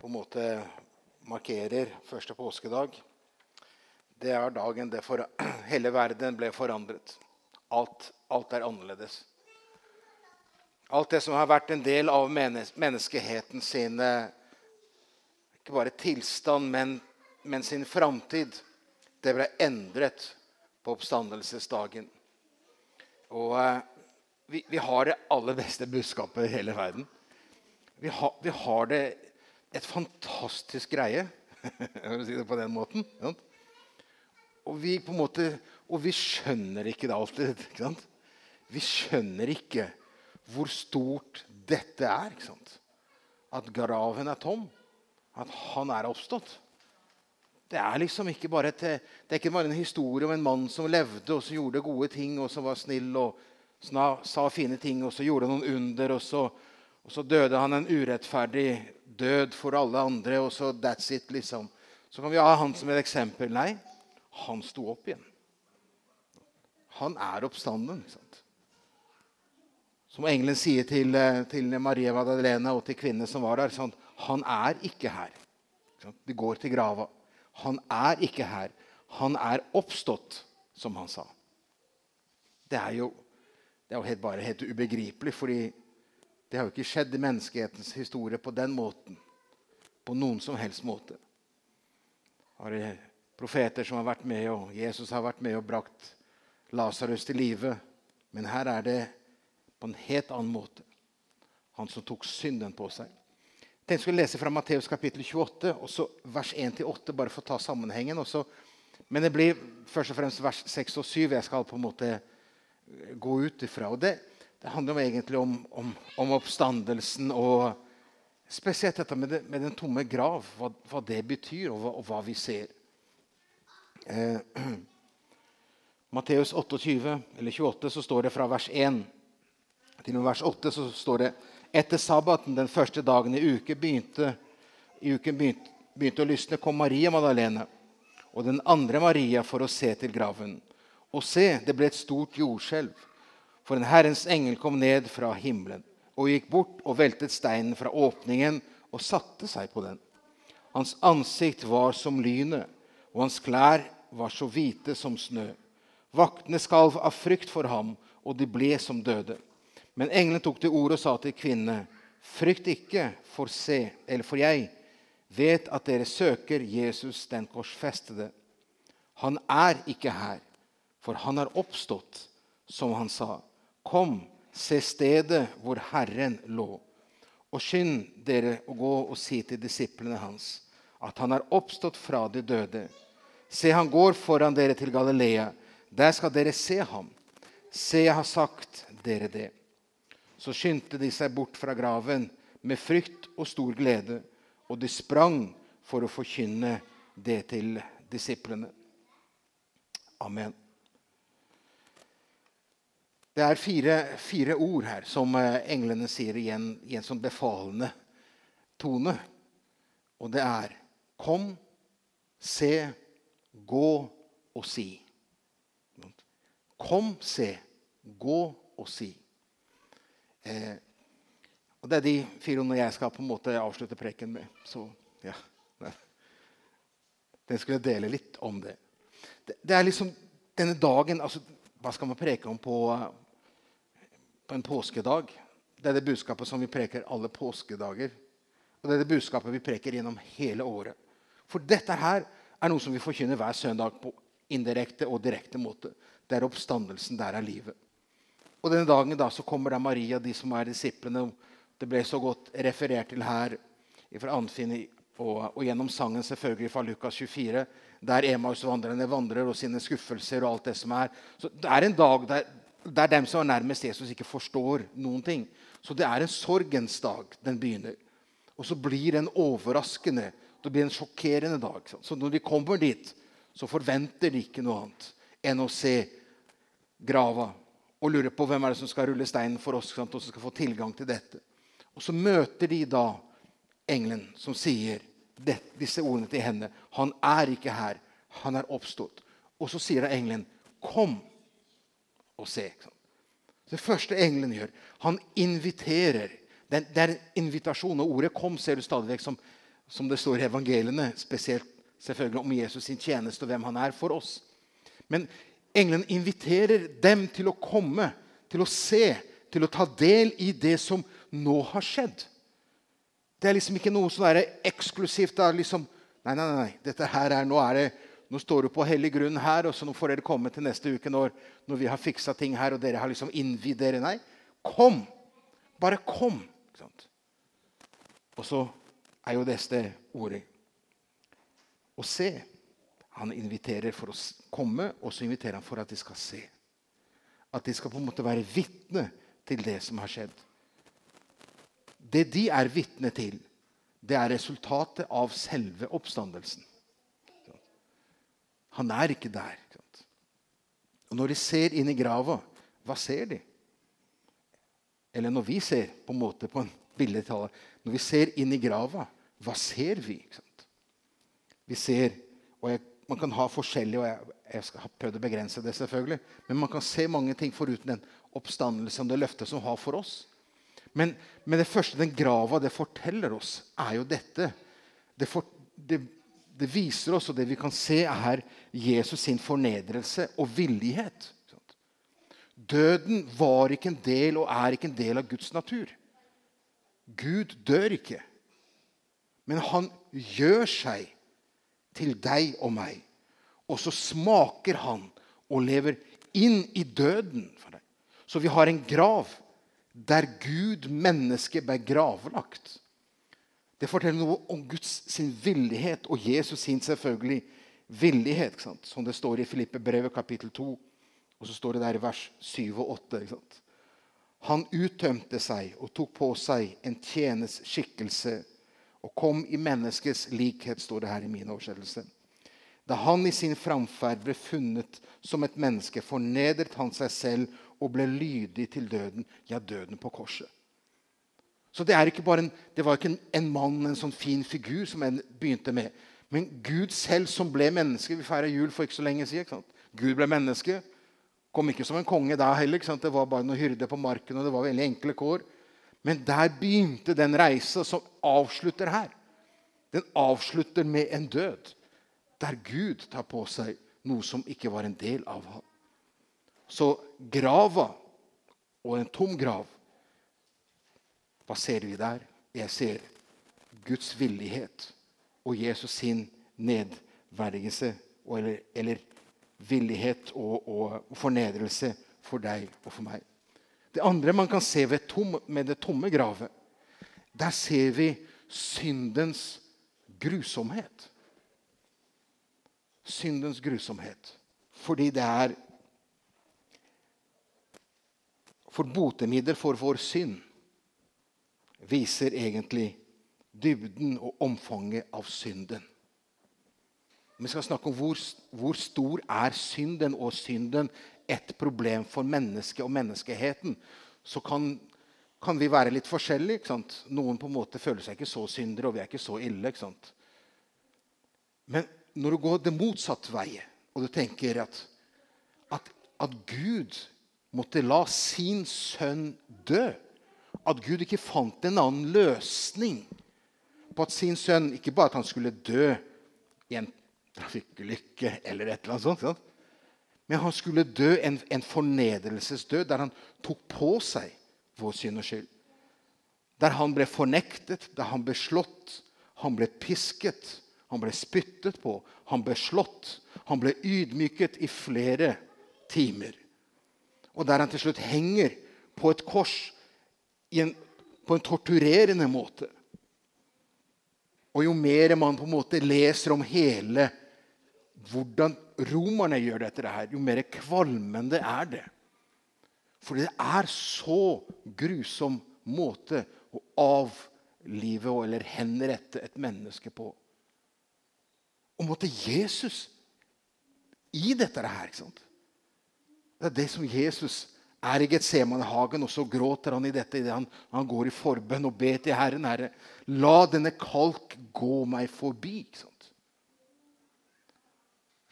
på en måte markerer første påskedag, det er dagen det for, hele verden ble forandret. Alt, alt, er annerledes. Alt det som har vært en del av menneskeheten sin Ikke bare tilstand, men, men sin framtid. Det ble endret på oppstandelsesdagen. Og eh, vi, vi, har det aller beste budskapet i hele verden. Vi, ha, vi har det et fantastisk greie, jeg vil si det på den måten. Og vi, på en måte, og vi skjønner ikke det alltid. Ikke? Vi skjønner ikke hvor stort dette er. Ikke sant? At graven er tom. At han er oppstått. Det er liksom ikke bare, et, det er ikke bare en historie om en mann som levde og som gjorde gode ting og som var snill og sa fine ting og så gjorde noen under. og så og så døde han en urettferdig død for alle andre, og så that's it, liksom. Så kan vi ha han som et eksempel. Nei, han sto opp igjen. Han er oppstanden. sant? Som engelen sier til, eh, til Maria Madalena og til kvinnene som var der. Sånn, han er ikke her. De går til grava. Han er ikke her. Han er oppstått, som han sa. Det er jo, det er jo helt, bare helt ubegripelig, fordi det har jo ikke skjedd i menneskehetens historie på den måten. På noen som helst måte. Har det profeter som har vært med, og Jesus har vært med og brakt Lasarus til live. Men her er det på en helt annen måte. Han som tok synden på seg. Jeg tenkte jeg skulle lese fra Matteus kapittel 28, og så vers 1-8, bare for å ta sammenhengen. Også. Men det blir først og fremst vers 6 og 7 jeg skal på en måte gå ut ifra. Og det, det handler egentlig om, om, om, oppstandelsen og spesielt dette med, det, med den tomme grav. Hva, hva det betyr, og hva, og hva vi ser. Eh, Matteus 28, eller 28 så står det fra vers 1 til vers 8 så står det etter sabbaten den første dagen i uke begynte, i uken begynte, begynte å lysne, kom Maria Madalene og den andre Maria for å se til graven. Og se, det ble et stort jordskjelv. For en Herrens engel kom ned fra himmelen og gikk bort og veltet steinen fra åpningen og satte seg på den. Hans ansikt var som lynet, og hans klær var så hvite som snø. Vaktene skalv av frykt for ham, og de ble som døde. Men engelen tok til orde og sa til kvinnene.: Frykt ikke, for se, eller for jeg vet at dere søker Jesus den korsfestede. Han er ikke her, for han har oppstått, som han sa. Kom, se stedet hvor Herren lå. Og skynd dere å gå og si til disiplene hans at han er oppstått fra de døde. Se, han går foran dere til Galilea. Der skal dere se ham. Se, jeg har sagt dere det. Så skyndte de seg bort fra graven med frykt og stor glede, og de sprang for å forkynne det til disiplene. Amen. Det er fire, fire, ord her som eh, englene sier igjen i en sånn befalende tone. Og det er Kom, se, gå og si. Kom, se, gå og si. Eh, og Det er de fire ordene jeg skal på en måte avslutte preken med. Så ja, Den skulle jeg dele litt om det. det. Det, er liksom denne dagen altså, Hva skal man preke om på, på en påskedag. Det er det budskapet som vi preker alle påskedager. Og det er det budskapet vi preker gjennom hele året. For dette her er noe som vi forkynner hver søndag på indirekte og direkte måte. Det er oppstandelsen. Der er livet. Og denne dagen da så kommer da Maria, de som er disiplene. Det ble så godt referert til her fra Anfinn og, og, gjennom sangen selvfølgelig fra Lukas 24, der Emaus-vandrerne vandrer og sine skuffelser og alt det som er. Så Det er en dag der der dem som er nærmest Jesus, ikke forstår noen ting. Så det er en sorgens dag den begynner. Og så blir det en overraskende, det blir en sjokkerende dag. Så når de kommer dit, så forventer de ikke noe annet enn å se grava og lure på hvem er det som skal rulle steinen for oss og som skal få tilgang til dette. Og så møter de da engelen som sier disse ordene til henne. Han er ikke her. Han er oppstått. Og så sier da engelen, 'Kom' og se. Det første engelen gjør, han inviterer. Det er en invitasjon. Og ordet 'kom' ser du stadig vekk som, som det står i evangeliene, spesielt selvfølgelig om Jesus sin tjeneste og hvem han er for oss. Men engelen inviterer dem til å komme, til å se, til å ta del i det som nå har skjedd. Det er liksom ikke noe som er eksklusivt. Da, liksom, nei, nei, nei, dette her er, nå, er det, nå står du på hellig grunn her, og så nå får dere komme til neste uke når, når vi har fiksa ting her, og dere har liksom innvidd dere. Nei, kom! Bare kom! Og så er jo dette ordet å se. Han inviterer for å komme, og så inviterer han for at de skal se. At de skal på en måte være vitne til det som har skjedd. Det de er vitne til, det er resultatet av selve oppstandelsen. Han er ikke der. Og Når de ser inn i grava, hva ser de? Eller når vi ser på en måte på en billedtale, når vi ser inn i grava, hva ser vi? Vi ser og jeg, Man kan ha forskjellige, og jeg, jeg skal prøvd å begrense det, selvfølgelig, men man kan se mange ting foruten den oppstandelsen og det løftet som har for oss. Men, men, det første den grava det forteller oss, er jo dette. Det, for, det, det, viser oss, og det vi kan se, er Jesus sin fornedrelse og villighet. Døden var ikke en del og er ikke en del av Guds natur. Gud dør ikke. Men han gjør seg til deg og meg. Og så smaker han og lever inn i døden for deg. Så vi har en grav der Gud, mennesket, ble gravlagt. Det forteller noe om Guds sin villighet og Jesus sin selvfølgelig villighet. Som det står i Filippe-brevet kapittel 2. Og så står det der i vers 7 og 8. Han uttømte seg og tok på seg en tjenes skikkelse og kom i menneskets likhet, står det her i min oversettelse. Da han i sin framferd ble funnet som et menneske, fornedret han seg selv og ble lydig til døden, ja, døden på korset. Så det, en, det var ikke en, en, mann, en sånn fin figur, som en begynte med. Men Gud selv som ble menneske. Vi feira jul for ikke så lenge siden. Gud ble menneske. Kom ikke som en konge da heller. Det var bare noen hyrde på marken, og det var veldig enkle kår. Men der begynte den reisa som avslutter her. Den avslutter med en død, der Gud tar på seg noe som ikke var en del av ham. Så grava og en tom grav Hva ser vi der? Jeg ser Guds villighet og Jesus sin nedverdigelse eller, eller villighet og, og fornedrelse for deg og for meg. Det andre man kan se tom, med det tomme gravet, der ser vi syndens grusomhet. Syndens grusomhet. Fordi det er For botemiddel for vår synd viser egentlig dybden og omfanget av synden. Vi skal snakke om hvor, hvor stor er synden og synden et problem for mennesket og menneskeheten, så kan, kan vi være litt forskjellige. Noen på en måte føler seg ikke så syndere, og vi er ikke så ille. Men når du går det motsatte veien, og du tenker at, at, at Gud måtte la sin sønn dø At Gud ikke fant en annen løsning på at sin sønn Ikke bare at han skulle dø i en trafikkulykke eller et eller annet sånt. Men han skulle dø en, en fornedrelsesdød der han tok på seg vår synd og skyld. Der han ble fornektet, der han ble slått, han ble pisket, han ble spyttet på, han ble slått, han ble ydmyket i flere timer. Og der han til slutt henger på et kors en, på en torturerende måte. Og jo mer man på en måte leser om hele hvordan romerne gjør dette her, jo mer kvalmende er det. For det er så grusom måte å avlive eller henrette et menneske på. Og måtte Jesus i dette her ikke sant? Det er det som Jesus er i Getsemanehagen, og så gråter han i dette idet han, han går i forbønn og ber til Herren. Herre, la denne kalk gå meg forbi. sant?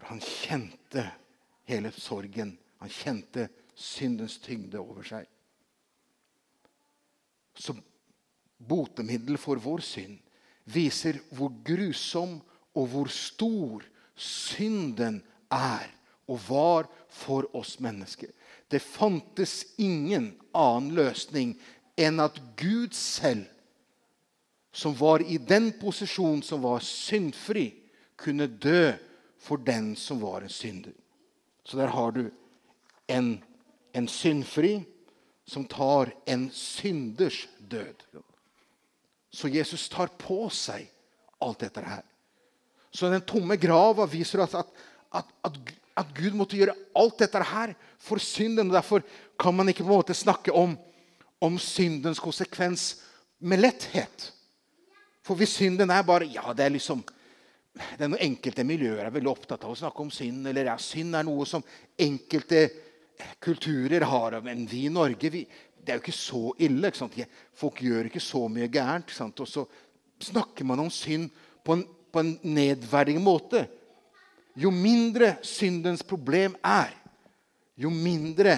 Han kjente hele sorgen. Han kjente syndens tyngde over seg. Så botemiddel for vår synd viser hvor grusom og hvor stor synden er og var for oss mennesker. Det fantes ingen annen løsning enn at Gud selv, som var i den posisjonen som var syndfri, kunne dø for den som var en synder. Så der har du en, en syndfri som tar en synders død. Så Jesus tar på seg alt dette her. Så den tomme grava viser oss at, at, at, at, Gud måtte gjøre alt dette her for synden. og Derfor kan man ikke på en måte snakke om, om syndens konsekvens med letthet. For hvis synden er bare Ja, det er liksom det er noe enkelte miljøer er veldig opptatt av å snakke om synd. eller ja, Synd er noe som enkelte kulturer har. Men vi i Norge vi, det er jo ikke så ille. Ikke Folk gjør ikke så mye gærent. Og så snakker man om synd på en, på en nedverdigende måte. Jo mindre syndens problem er, jo mindre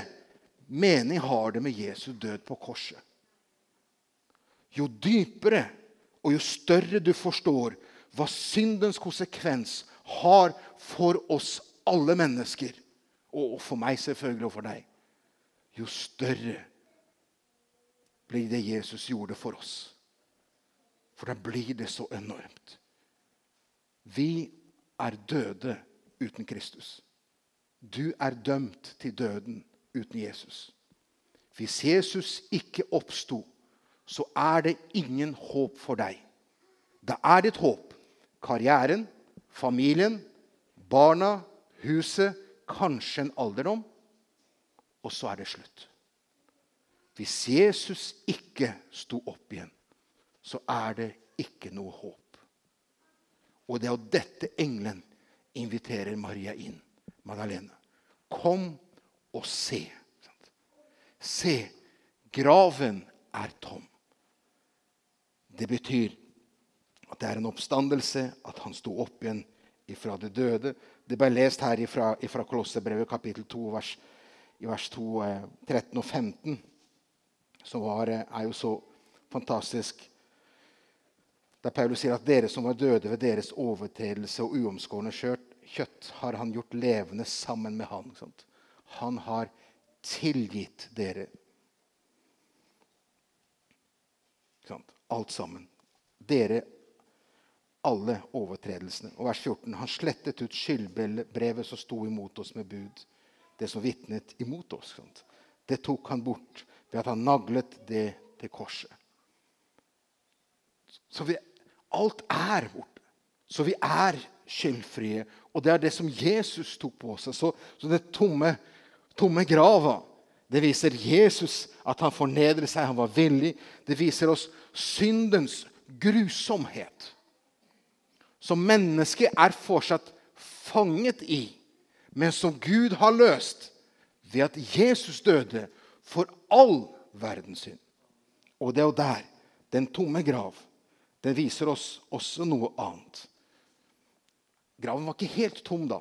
mening har det med Jesu død på korset. Jo dypere og jo større du forstår hva syndens konsekvens har for oss alle mennesker, og for meg selvfølgelig, og for deg, jo større blir det Jesus gjorde for oss. For da blir det så enormt. Vi er døde uten Kristus. Du er dømt til døden uten Jesus. Hvis Jesus ikke oppsto, så er det ingen håp for deg. Da er ditt håp karrieren, familien, barna, huset, kanskje en alderdom. Og så er det slutt. Hvis Jesus ikke sto opp igjen, så er det ikke noe håp. Og det er jo dette engelen inviterer Maria inn. Magdalene. Kom og se. Se, graven er tom. Det betyr at det er en oppstandelse, at han sto opp igjen ifra det døde. Det ble lest her ifra, ifra Kolosserbrevet kapittel 2, vers, vers 2, eh, 13 og 15, som var, eh, er jo så fantastisk. Der Paulus sier at dere som var døde ved deres overtredelse og uomskårne kjøtt, har han gjort levende sammen med han. Han har tilgitt dere. Alt sammen. Dere alle overtredelsene. Og vers 14. Han slettet ut skyldbrevet som sto imot oss med bud. Det som vitnet imot oss. Sant? Det tok han bort ved at han naglet det til korset. Så vi, alt er borte. Så vi er skyldfrie. Og det er det som Jesus tok på seg. Så, så det tomme, tomme grava det viser Jesus at han fornedret seg, han var villig. Det viser oss syndens grusomhet som mennesket er fortsatt fanget i, men som Gud har løst ved at Jesus døde for all verdens synd. Og det er jo der, den tomme grav, den viser oss også noe annet. Graven var ikke helt tom da.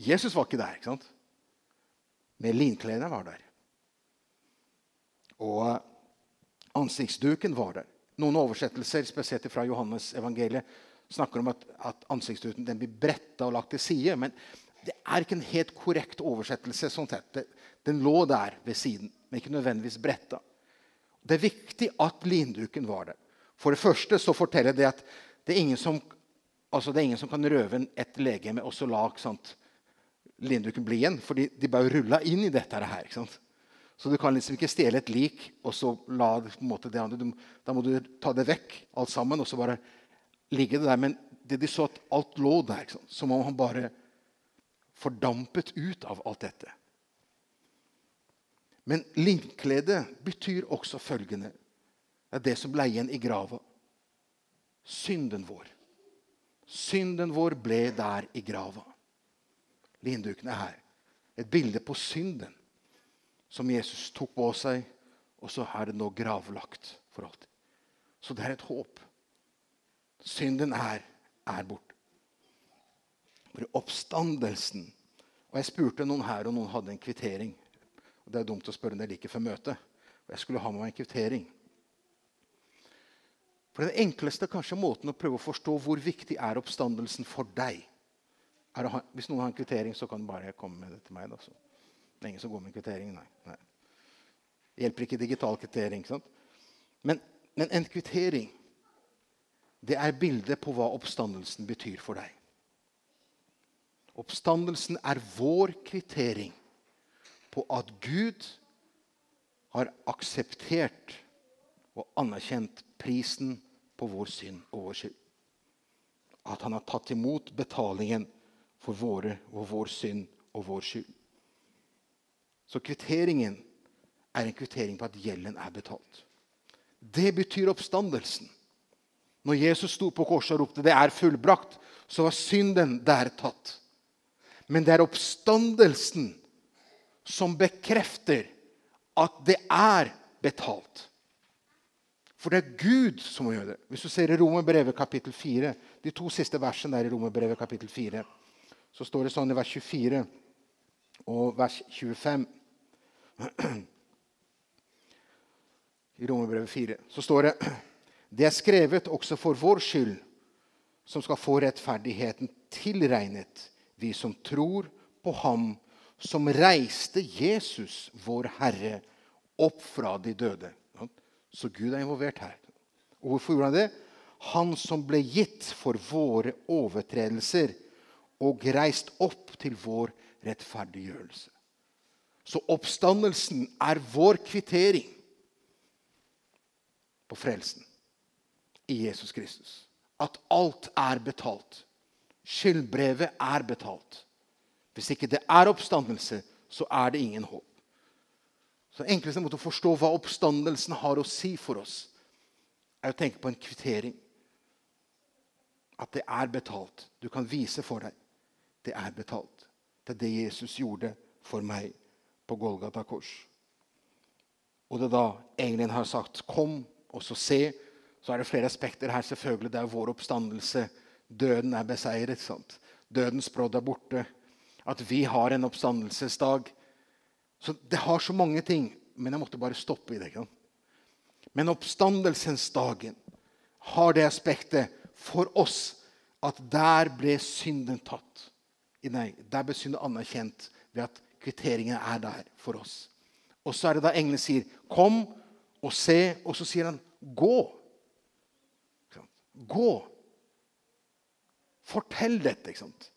Jesus var ikke der, ikke sant? Men linklærne var der. Og ansiktsduken var der. Noen oversettelser, spesielt fra Johannes evangeliet, snakker om at, at ansiktsduten blir bretta og lagt til side. Men det er ikke en helt korrekt oversettelse. sånn sett. Den lå der ved siden, men ikke nødvendigvis bretta. Det er viktig at linduken var der. For det første så forteller det at det er ingen som, altså er ingen som kan røve et legeme og så la linduken bli igjen. For de bare rulla inn i dette her. ikke sant? Så du kan liksom ikke stjele et lik og så la det, på en måte det andre. Du, da må du ta det vekk, alt sammen, og så bare ligge det der. Men det de så at alt lå der, som om han bare fordampet ut av alt dette. Men linkledet betyr også følgende. Det er det som ble igjen i grava. Synden vår. Synden vår ble der i grava. Linduken er her. Et bilde på synden som Jesus tok på seg, og så er det nå gravlagt for alltid. Så det er et håp. Synden er, er borte. For oppstandelsen Og Jeg spurte noen her, og noen hadde en kvittering. Og Det er dumt å spørre når like før møtet. Og jeg skulle ha med meg en kvittering. For Den enkleste kanskje måten å prøve å forstå hvor viktig er oppstandelsen for deg er ha, Hvis noen har en kvittering, så kan du bare komme med det til meg. Da, så. Det er ingen som går med kvittering. Nei. nei. Det hjelper ikke digital kvittering. ikke sant? Men, men en kvittering det er bildet på hva oppstandelsen betyr for deg. Oppstandelsen er vår kvittering på at Gud har akseptert og anerkjent prisen på vår synd og vår skyld. At han har tatt imot betalingen for våre og vår synd og vår skyld. Så kvitteringen er en kvittering på at gjelden er betalt. Det betyr oppstandelsen. Når Jesus sto på korset og ropte 'Det er fullbrakt', så var synden der tatt. Men det er oppstandelsen som bekrefter at det er betalt. For det er Gud som må gjøre det. Hvis du ser i Romerbrevet kapittel 4, de to siste versene der i Romerbrevet kapittel 4, så står det sånn i vers 24 og vers 25 I Romerbrevet 4 så står det det er skrevet også for vår skyld, som skal få rettferdigheten tilregnet, vi som tror på Ham som reiste Jesus, vår Herre, opp fra de døde. Så Gud er involvert her. Og hvorfor gjorde han det? Han som ble gitt for våre overtredelser og reist opp til vår rettferdiggjørelse. Så oppstandelsen er vår kvittering på frelsen i Jesus Kristus. At alt er betalt. Skyldbrevet er betalt. Hvis ikke det er oppstandelse, så er det ingen håp. Så enkleste måte å forstå hva oppstandelsen har å si for oss, er å tenke på en kvittering. At det er betalt. Du kan vise for deg. Det er betalt. Det er det Jesus gjorde for meg på Golgata kors. Og det da engelen har sagt 'Kom, og så se' så er det flere aspekter her. selvfølgelig. Det er vår oppstandelse. Døden er beseiret. sant? Dødens brodd er borte. At vi har en oppstandelsesdag. Så Det har så mange ting. Men jeg måtte bare stoppe i det. Ikke? Men oppstandelsens dagen har det aspektet for oss at der ble synden tatt. Nei, der ble synden anerkjent ved at kvitteringen er der for oss. Og så er det da englene sier 'kom og se', og så sier han 'gå'. Gå. Fortell dette. ikke sant?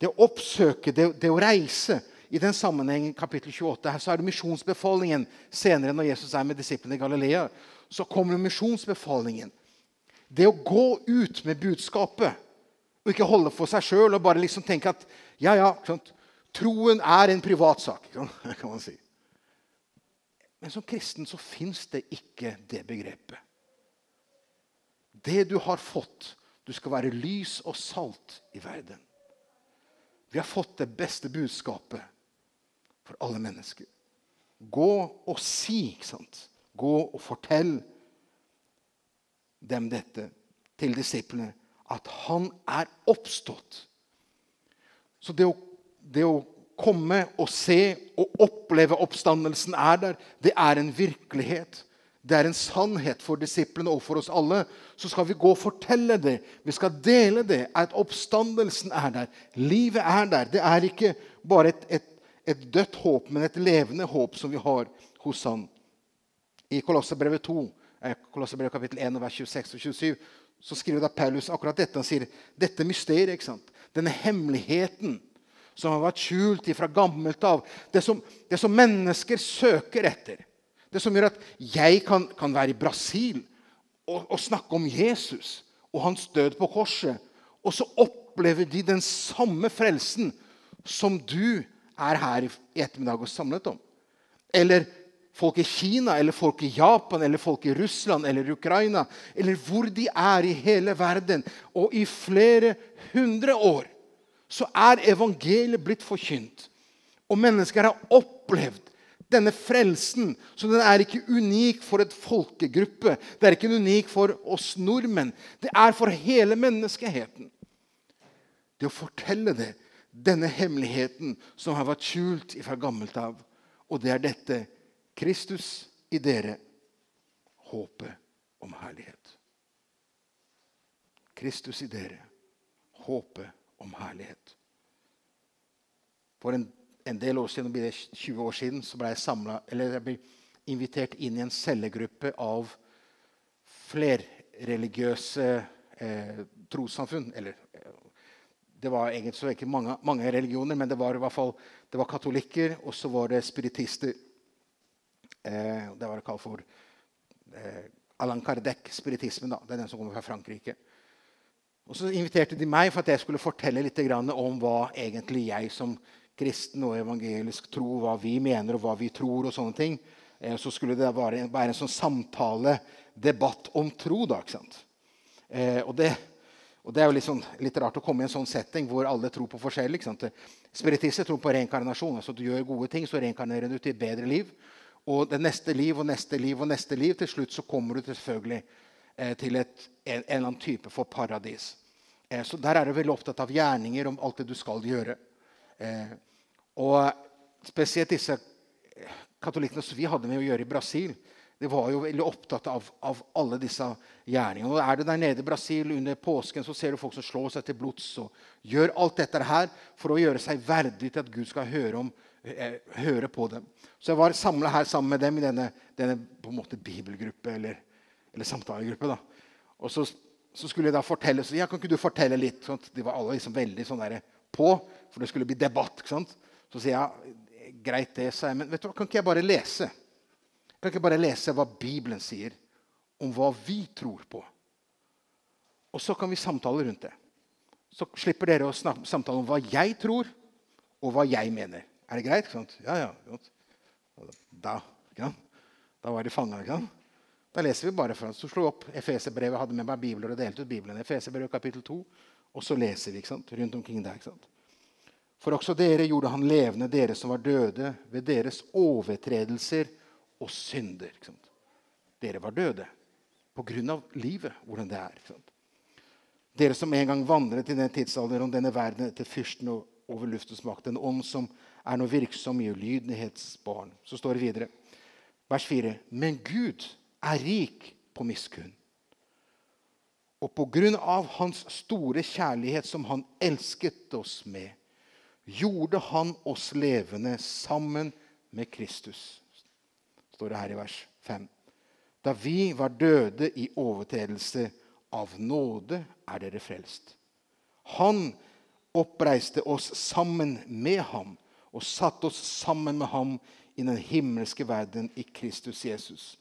Det å oppsøke, det, det, å reise. I den sammenhengen kapittel 28, her så er det misjonsbefalingen. Senere, når Jesus er med disiplene i Galilea, så kommer misjonsbefalingen. Det å gå ut med budskapet og ikke holde for seg sjøl og bare liksom tenke at ja, ja, sant? troen er en privatsak, kan man si. Men som kristen så fins det ikke det begrepet. Det du har fått. Du skal være lys og salt i verden. Vi har fått det beste budskapet for alle mennesker. Gå og si, ikke sant? Gå og fortell dem dette, til disiplene, at han er oppstått. Så det å, det å komme og se og oppleve oppstandelsen er der, det er en virkelighet. Det er en sannhet for disiplene og for oss alle. Så skal vi gå og fortelle det. Vi skal dele det. At oppstandelsen er der. Livet er der. Det er ikke bare et, et, et dødt håp, men et levende håp som vi har hos Han. I Kolossebrevet 2, eh, Kolossebrevet kapittel 1, vers 26 og 27, så skriver da Paulus akkurat dette. Han sier dette mysteriet, ikke sant? denne hemmeligheten som har vært skjult fra gammelt av. Det som, det som mennesker søker etter. Det som gjør at jeg kan, kan være i Brasil og, og, snakke om Jesus og hans død på korset. Og så opplever de den samme frelsen som du er her i ettermiddag og samlet om. Eller folk i Kina, eller folk i Japan, eller folk i Russland eller Ukraina. Eller hvor de er i hele verden. Og i flere hundre år så er evangeliet blitt forkynt. Og mennesker har opplevd denne frelsen så den er ikke unik for et folkegruppe. Det er ikke unik for oss nordmenn. Det er for hele menneskeheten. Det å fortelle det, denne hemmeligheten som har vært skjult fra gammelt av. Og det er dette Kristus i dere, håpet om herlighet. Kristus i dere, håpet om herlighet. For en, en del år siden, det 20 år siden så ble jeg, samlet, jeg ble invitert inn i en cellegruppe av flerreligiøse eh, trossamfunn. Eller det var egentlig ikke mange, mange, religioner, men det var i hvert fall det var katolikker, og så var det spiritister. Eh, det var det kalt for eh, Allan Kardec-spiritismen. Det er den som kommer fra Frankrike. Og Så inviterte de meg for at jeg skulle fortelle litt om hva egentlig jeg som og evangelisk tro, hva vi mener og hva vi tror. og sånne ting. Eh, så skulle det være, være en sånn samtale, debatt om tro. da, ikke sant? Eh, og, det, og, det, er jo litt, sånn, litt, rart å komme i en sånn setting hvor alle tror på forskjell. ikke sant? Spiritister tror på reinkarnasjon. altså Du gjør gode ting, så reinkarnerer du til et bedre liv. Og det neste liv og neste liv og neste liv, til slutt så kommer du selvfølgelig eh, til et, en, en, eller annen type for paradis. Eh, så der er du veldig opptatt av gjerninger, om alt det du skal gjøre. Eh, og spesielt disse katolikkene som vi hadde med å gjøre i Brasil, de var jo veldig opptatt av, av alle disse gjerningene. Og er du der nede i Brasil under påsken, så ser du folk som slår seg til blods og gjør alt dette her for å gjøre seg verdig til at Gud skal høre, om, eh, høre på dem. Så jeg var samla her sammen med dem i denne, denne på en måte bibelgruppe eller, eller samtalegruppe. da. Og så, så, skulle jeg da fortelle så ja, kan ikke du fortelle litt? Sånn de var alle liksom veldig sånn der på, for det skulle bli debatt. ikke sant? Så sier jeg greit, det, sa jeg. Men vet du hva, kan ikke jeg bare lese? Kan ikke jeg bare lese hva Bibelen sier om hva vi tror på? Og så kan vi samtale rundt det. Så slipper dere å samtale om hva jeg tror, og hva jeg mener. Er det greit? Ikke sant? Ja, ja. Da, da var de fanga. Da leser vi bare fra Så slo opp Efeserbrevet. hadde med meg bibler og delte ut Bibelen. Efeserbrevet kapittel 2. Og så leser vi ikke sant? rundt omkring der. ikke sant? For også dere gjorde han levende, dere som var døde, ved deres overtredelser og synder. Dere var døde på grunn av livet, hvordan det er. Dere som en gang vandret i den tidsalderen, om denne verden etter fyrsten over luftens makt, en ånd som er nå virksom i ulydighetsbarn. Så står det videre, vers 4.: Men Gud er rik på miskunn. Og på grunn av Hans store kjærlighet som Han elsket oss med, gjorde han oss levende sammen med Kristus. står det her i vers 5. Da vi var døde i overtredelse, av nåde er dere frelst. Han oppreiste oss sammen med ham og satte oss sammen med ham i den himmelske verden i Kristus Jesus.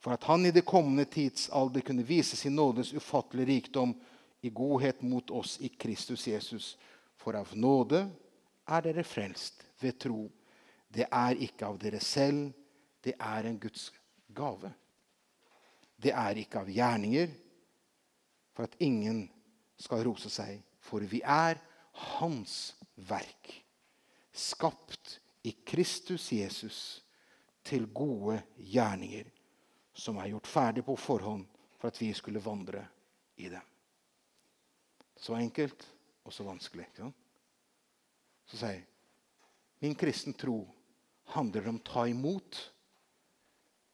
For at han i det kommende tidsalder kunne vise sin nådes ufattelige rikdom i godhet mot oss i Kristus Jesus for av nåde er dere frelst ved tro. Det er ikke av dere selv, det er en Guds gave. Det er ikke av gjerninger, for at ingen skal rose seg. For vi er Hans verk, skapt i Kristus Jesus til gode gjerninger, som er gjort ferdig på forhånd for at vi skulle vandre i dem. Så enkelt og så vanskelig. Ikke sant? Så sier jeg min kristen tro handler om å ta imot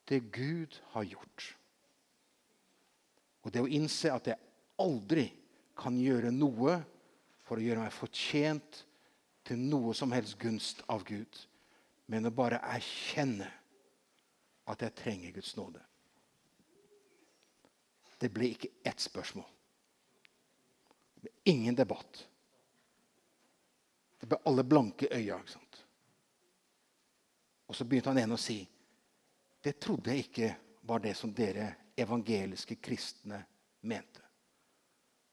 det Gud har gjort. Og det å innse at jeg aldri kan gjøre noe for å gjøre meg fortjent til noe som helst gunst av Gud, men å bare erkjenne at jeg trenger Guds nåde. Det ble ikke ett spørsmål. Ingen debatt. Det ble alle blanke øyne. Og så begynte han ene å si det trodde jeg ikke var det som dere evangeliske kristne mente.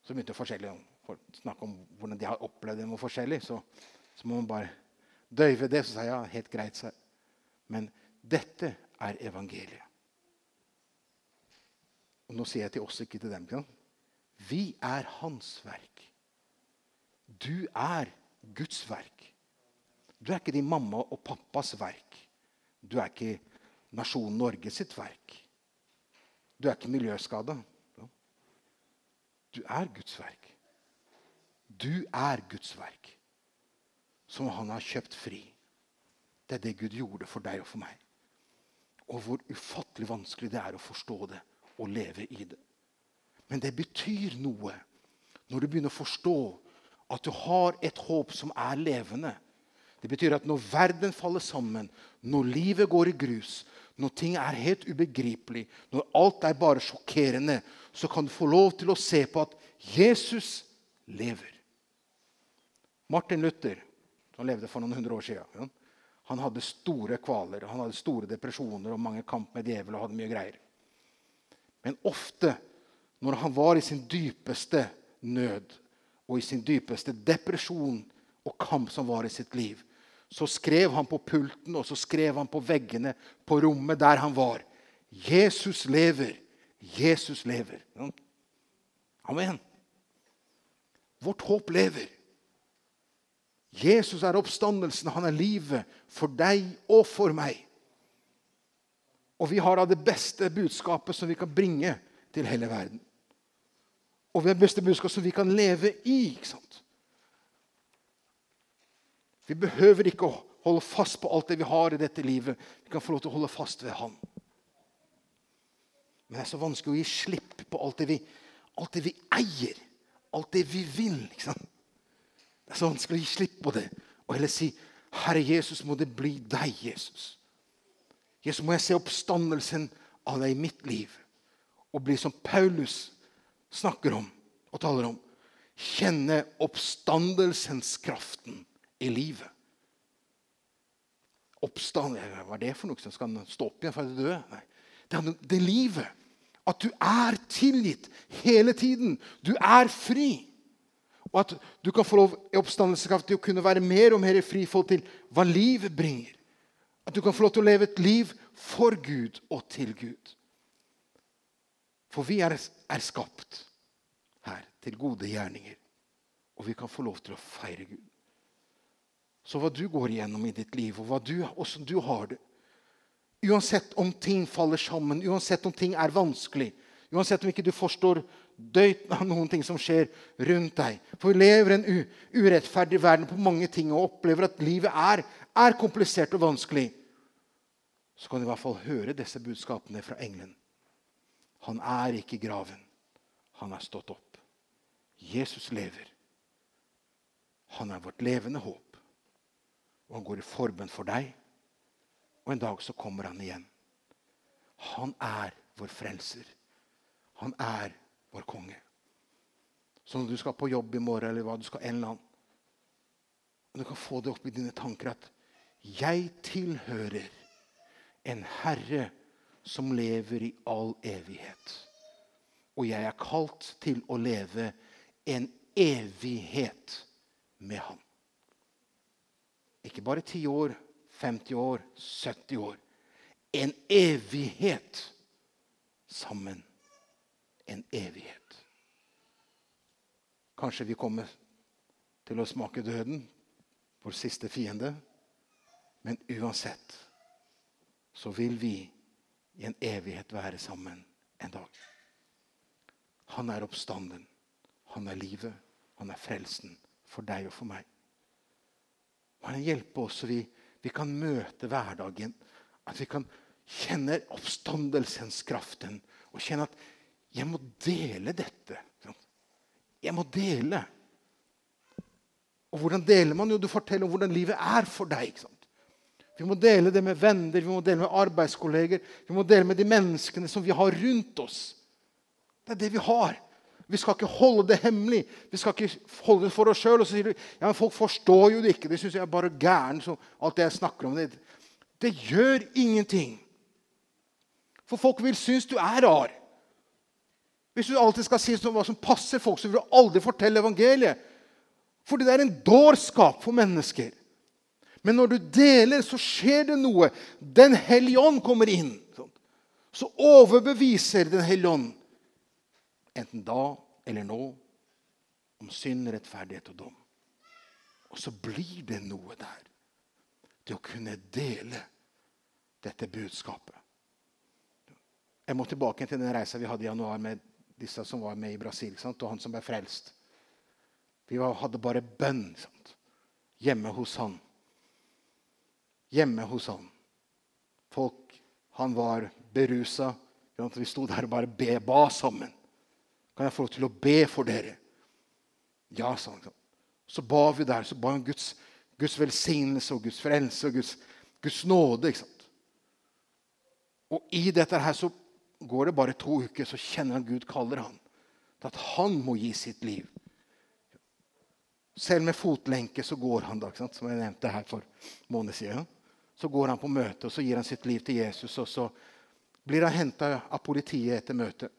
Så begynte forskjellig å snakke om hvordan de har opplevd det noe forskjellig. Så, så, må man bare døyve det. Så sa jeg ja, helt greit. Så. Men dette er evangeliet. Og nå sier jeg til oss, ikke til dem. Vi er hans verk. Du er Guds verk. Du er ikke din mamma og pappas verk. Du er ikke nasjonen Norge sitt verk. Du er ikke miljøskada. Du er Guds verk. Du er Guds verk, som han har kjøpt fri. Det er det Gud gjorde for deg og for meg. Og hvor ufattelig vanskelig det er å forstå det og leve i det. Men det betyr noe når du begynner å forstå at du har et håp som er levende. Det betyr at når verden faller sammen, når livet går i grus, når ting er helt ubegripelig, når alt er bare sjokkerende, så kan du få lov til å se på at Jesus lever. Martin Luther, som levde for noen hundre år siden, han hadde store kvaler, han hadde store depresjoner og mange kamp med djevelen. og hadde mye greier. Men ofte når han var i sin dypeste nød og i sin dypeste depresjon og kamp som var i sitt liv, så skrev han på pulten og så skrev han på veggene på rommet der han var. Jesus lever. Jesus lever. Amen. Vårt håp lever. Jesus er oppstandelsen, han er livet for deg og for meg. Og vi har av det beste budskapet som vi kan bringe til hele verden. Og vi har beste budskap som vi kan leve i. ikke sant? Vi behøver ikke å holde fast på alt det vi har i dette livet. Vi kan få lov til å holde fast ved Han. Men det er så vanskelig å gi slipp på alt det vi, alt det vi eier. Alt det vi vil. ikke sant? Det er så vanskelig å gi slipp på det og heller si, 'Herre Jesus, må det bli deg, Jesus.' Jesus, må jeg se oppstandelsen av deg i mitt liv og bli som Paulus snakker om og taler om. Kjenne oppstandelsens kraften i livet. Oppstand Hva er det for noe? som Skal stå opp igjen fra de døde? Nei. Det er det livet. At du er tilgitt hele tiden. Du er fri. Og at du kan få lov i oppstandelseskraft til å kunne være mer og mer fri i til hva livet bringer. At du kan få lov til å leve et liv for Gud og til Gud. For vi er, er skapt til gode gjerninger. Og vi kan få lov til å feire Gud. Så hva du går igjennom i ditt liv, og du, hvordan du har det Uansett om ting faller sammen, uansett om ting er vanskelig, uansett om ikke du forstår døyt av noen ting som skjer rundt deg. For vi lever i en urettferdig verden på mange ting og opplever at livet er, er komplisert og vanskelig. Så kan du i hvert fall høre disse budskapene fra engelen. Han er ikke i graven. Han er stått opp. Jesus lever. Han er vårt levende håp. Og han går i forbønn for deg. Og en dag så kommer han igjen. Han er vår frelser. Han er vår konge. Så når du skal på jobb i morgen, eller hva du skal en eller annen, og du kan få det opp i dine tanker at jeg tilhører en herre som lever i all evighet. Og jeg er kalt til å leve en evighet med ham. Ikke bare 10 år, 50 år, 70 år. En evighet sammen en evighet. Kanskje vi kommer til å smake døden, vår siste fiende. Men uansett så vil vi i en evighet være sammen en dag. Han er oppstanden. Han er livet. Han er frelsen for deg og for meg. Og han hjelper oss så vi, vi kan møte hverdagen. At vi kan kjenne oppstandelsens kraften. Og kjenne at jeg må dele dette. Jeg må dele. Og hvordan deler man? Jo, du forteller om hvordan livet er for deg. Vi må dele det med venner, vi må dele med arbeidskolleger, vi må dele med de menneskene som vi har rundt oss. Det er det vi har. Vi skal ikke holde det hemmelig. Vi skal ikke holde det for oss sjøl. Og så sier du ja, men folk forstår jo det ikke. De syns jeg er bare gæren. Så alt jeg snakker om. Det, det gjør ingenting. For folk vil synes du er rar. Hvis du alltid skal si hva som passer folk, så vil du aldri fortelle evangeliet. Fordi det er en dårskap for mennesker. Men når du deler, så skjer det noe. Den hellige ånd kommer inn. Så overbeviser Den hellige ånd, enten da eller nå, om synd, rettferdighet og dom. Og så blir det noe der til å kunne dele dette budskapet. Jeg må tilbake til den reisa vi hadde i januar med disse som var med i Brasil, sant? og han som ble frelst. Vi hadde bare bønn sant? hjemme hos han. Hjemme hos han. Folk Han var berusa. Vi sto der og bare be, ba sammen. Kan jeg få lov til å be for dere? Ja, sa han. Så ba vi der. Så ba han Guds, Guds velsignelse og Guds frelse og Guds, Guds nåde. ikke sant? Og i dette her så går det bare to uker, så kjenner han Gud kaller han til at han må gi sitt liv. Selv med fotlenke så går han, da, som jeg nevnte her for måneder siden. Så går han på møte og så gir han sitt liv til Jesus. og så blir han henta av politiet etter møtet.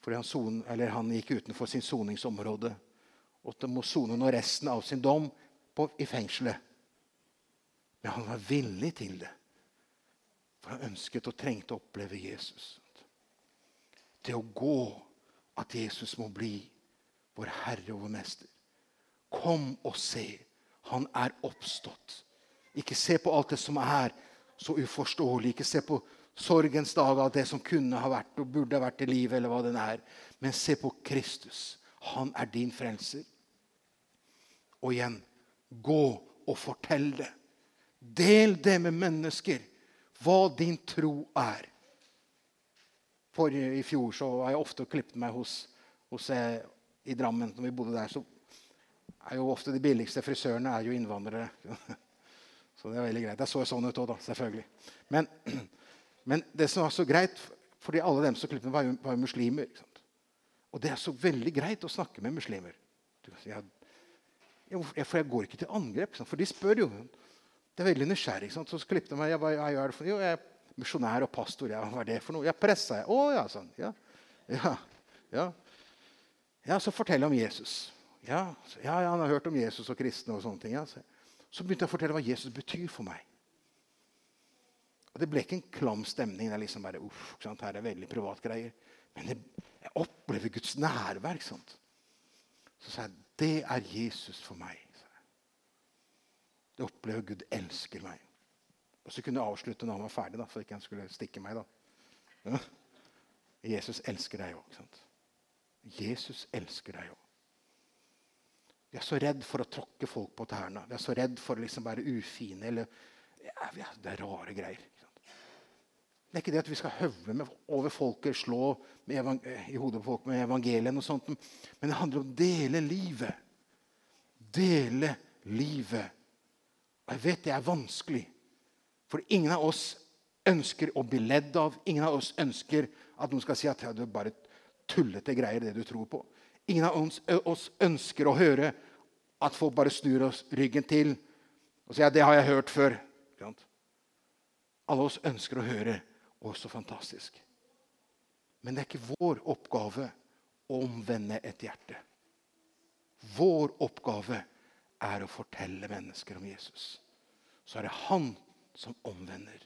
Fordi han, son, han, gikk utenfor sin soningsområde. Og at må sone nå resten av sin dom på, i fengselet. Men han var villig til det. For han ønsket og trengte å oppleve Jesus. Det å gå at Jesus må bli vår Herre og vår Mester. Kom og se. Han er oppstått. Ikke se på alt det som er så uforståelig. Ikke se på sorgens dag av det som kunne ha vært og burde ha vært i livet, eller hva den er. Men se på Kristus. Han er din frelser. Og igjen gå og fortell det. Del det med mennesker, hva din tro er. For I fjor så var jeg ofte og klippet meg hos, hos jeg, i Drammen. når vi bodde der, så er jo ofte De billigste frisørene er jo innvandrere. Så det er veldig greit. Jeg så sånn ut òg, da. Selvfølgelig. Men men det som var så greit, fordi alle dem som klippet var, var muslimer. Og det er så veldig greit å snakke med muslimer. Jeg, for jeg går ikke til angrep. For de spør jo. Det er veldig nysgjerrig. Så klippet de meg. Jeg, jeg, er jo, jeg er misjonær og pastor. Ja, hva er det for noe? Jeg pressa. Å ja, sånn. Ja. Ja. ja. ja så fortell om Jesus. Ja, ja, han har hørt om Jesus og kristne. og sånne ting. Ja. Så begynte jeg å fortelle hva Jesus betyr for meg. Og Det ble ikke en klam stemning. Det er liksom bare, uff, her er veldig privatgreier. Men jeg, jeg opplever Guds nærvær. Så sa jeg det er Jesus for meg. Jeg opplever Gud elsker meg. Og så kunne jeg avslutte når han var ferdig, da, for ikke han skulle stikke meg. da. Ja. Jesus elsker deg òg. Jesus elsker deg òg. Vi er så redd for å tråkke folk på tærne. Vi er så redd for å liksom være ufine. eller ja, Det er rare greier. Det er ikke det at vi skal høvle over folket, slå i hodet på folk med evangeliet, og sånt, men det handler om å dele livet. Dele livet. Og jeg vet det er vanskelig, for ingen av oss ønsker å bli ledd av. Ingen av oss ønsker at noen skal si at ja, er bare tullete greier, det du tror på. Ingen av oss ønsker å høre at folk bare snur oss ryggen til og sier at det har jeg hørt før. Alle oss ønsker å høre å, så fantastisk. Men det er ikke vår oppgave å omvende et hjerte. Vår oppgave er å fortelle mennesker om Jesus. Så er det han som omvender.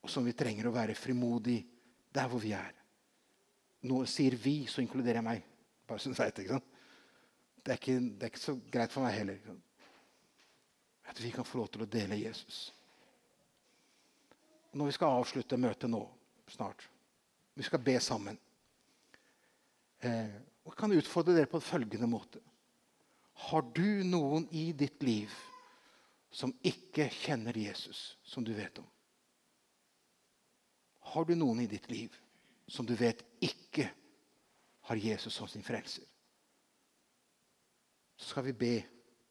Og som vi trenger å være frimodig der hvor vi er. Noe sier 'vi', så inkluderer jeg meg. Bare så vet, ikke sant? Det er, ikke, det er ikke så greit for meg heller. At vi kan få lov til å dele Jesus når vi skal avslutte møtet nå snart Vi skal be sammen. Eh, og kan utfordre dere på følgende måte. Har du noen i ditt liv som ikke kjenner Jesus, som du vet om? Har du noen i ditt liv som du vet ikke har Jesus som sin frelser? Så skal vi be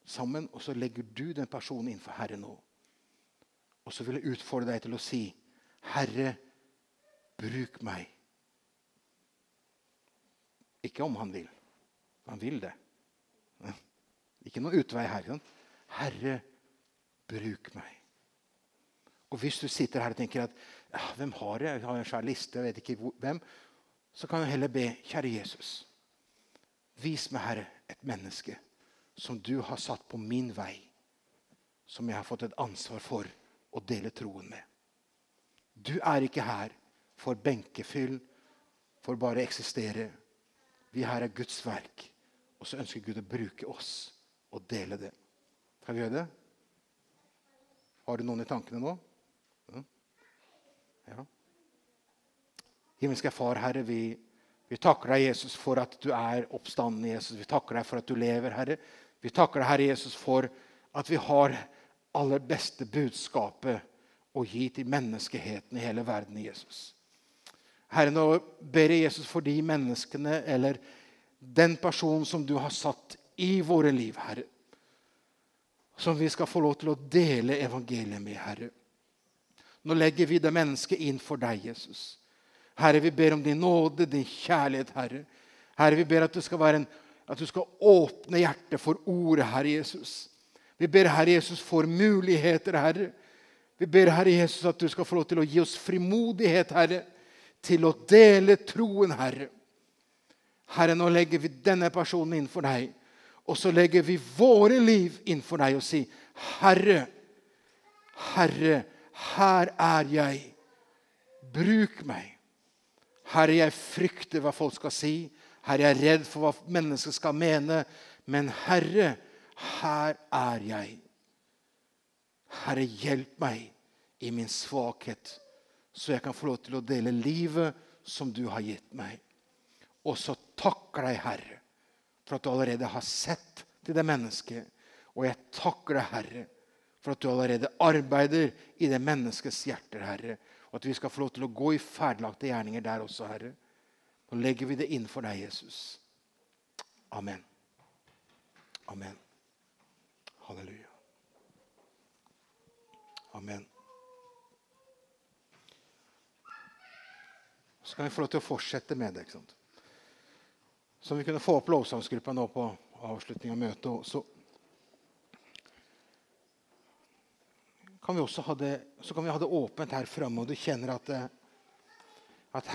sammen, og så legger du den personen innenfor Herren nå. Og så vil jeg utfordre deg til å si, 'Herre, bruk meg'. Ikke om han vil. Han vil det. Ikke noen utvei her. Herre, bruk meg. Og Hvis du sitter her og tenker at ja, hvem har jeg? jeg har en svær liste, jeg vet ikke hvem, så kan du heller be, kjære Jesus, vis meg, Herre, et menneske som du har satt på min vei, som jeg har fått et ansvar for å dele troen med. Du er ikke her for benkefyll, for bare å eksistere. Vi her er Guds verk, og så ønsker Gud å bruke oss og dele det. Kan vi gjøre det? Har du noen i tankene nå? Ja. Himmelske Far, Herre, vi, vi takker deg, Jesus, for at du er oppstanden, Jesus. Vi takker deg for at du lever, Herre. Vi takker deg, Herre Jesus, for at vi har aller beste budskapet å gi til menneskeheten i hele verden i Jesus. Herre, nå ber jeg Jesus for de menneskene eller den personen som du har satt i våre liv, Herre. Som vi skal få lov til å dele evangeliet med, Herre. Nå legger vi det mennesket inn for deg, Jesus. Herre, vi ber om din nåde, din kjærlighet, Herre. Herre, vi ber at du skal, en, at du skal åpne hjertet for ordet, Herre Jesus. Vi ber, Herre Jesus, for muligheter, Herre. Vi ber, Herre Jesus, at du skal få lov til å gi oss frimodighet, Herre, til å dele troen, Herre. Herre, nå legger vi denne personen innenfor deg. Og så legger vi våre liv innenfor deg og sier, Herre, Herre, her er jeg. Bruk meg. Herre, jeg frykter hva folk skal si. Herre, jeg er redd for hva mennesker skal mene. Men Herre, her er jeg. Herre, hjelp meg i min svakhet, så jeg kan få lov til å dele livet som du har gitt meg. Og så takker deg, Herre, for at du allerede har sett til det mennesket. Og jeg takker deg, Herre, for at du allerede arbeider i det menneskets hjerter, Herre. Og at vi skal få lov til å gå i ferdiglagte gjerninger der også, Herre. Nå legger vi det inn for deg, Jesus. Amen. Amen. Halleluja. Amen. Så kan vi få lov til å fortsette med det. ikke sant? Så vi kunne få opp lovsangsgruppa nå på avslutning av møtet. Så kan vi også ha det, så kan vi ha det åpent her framme, og du kjenner at det,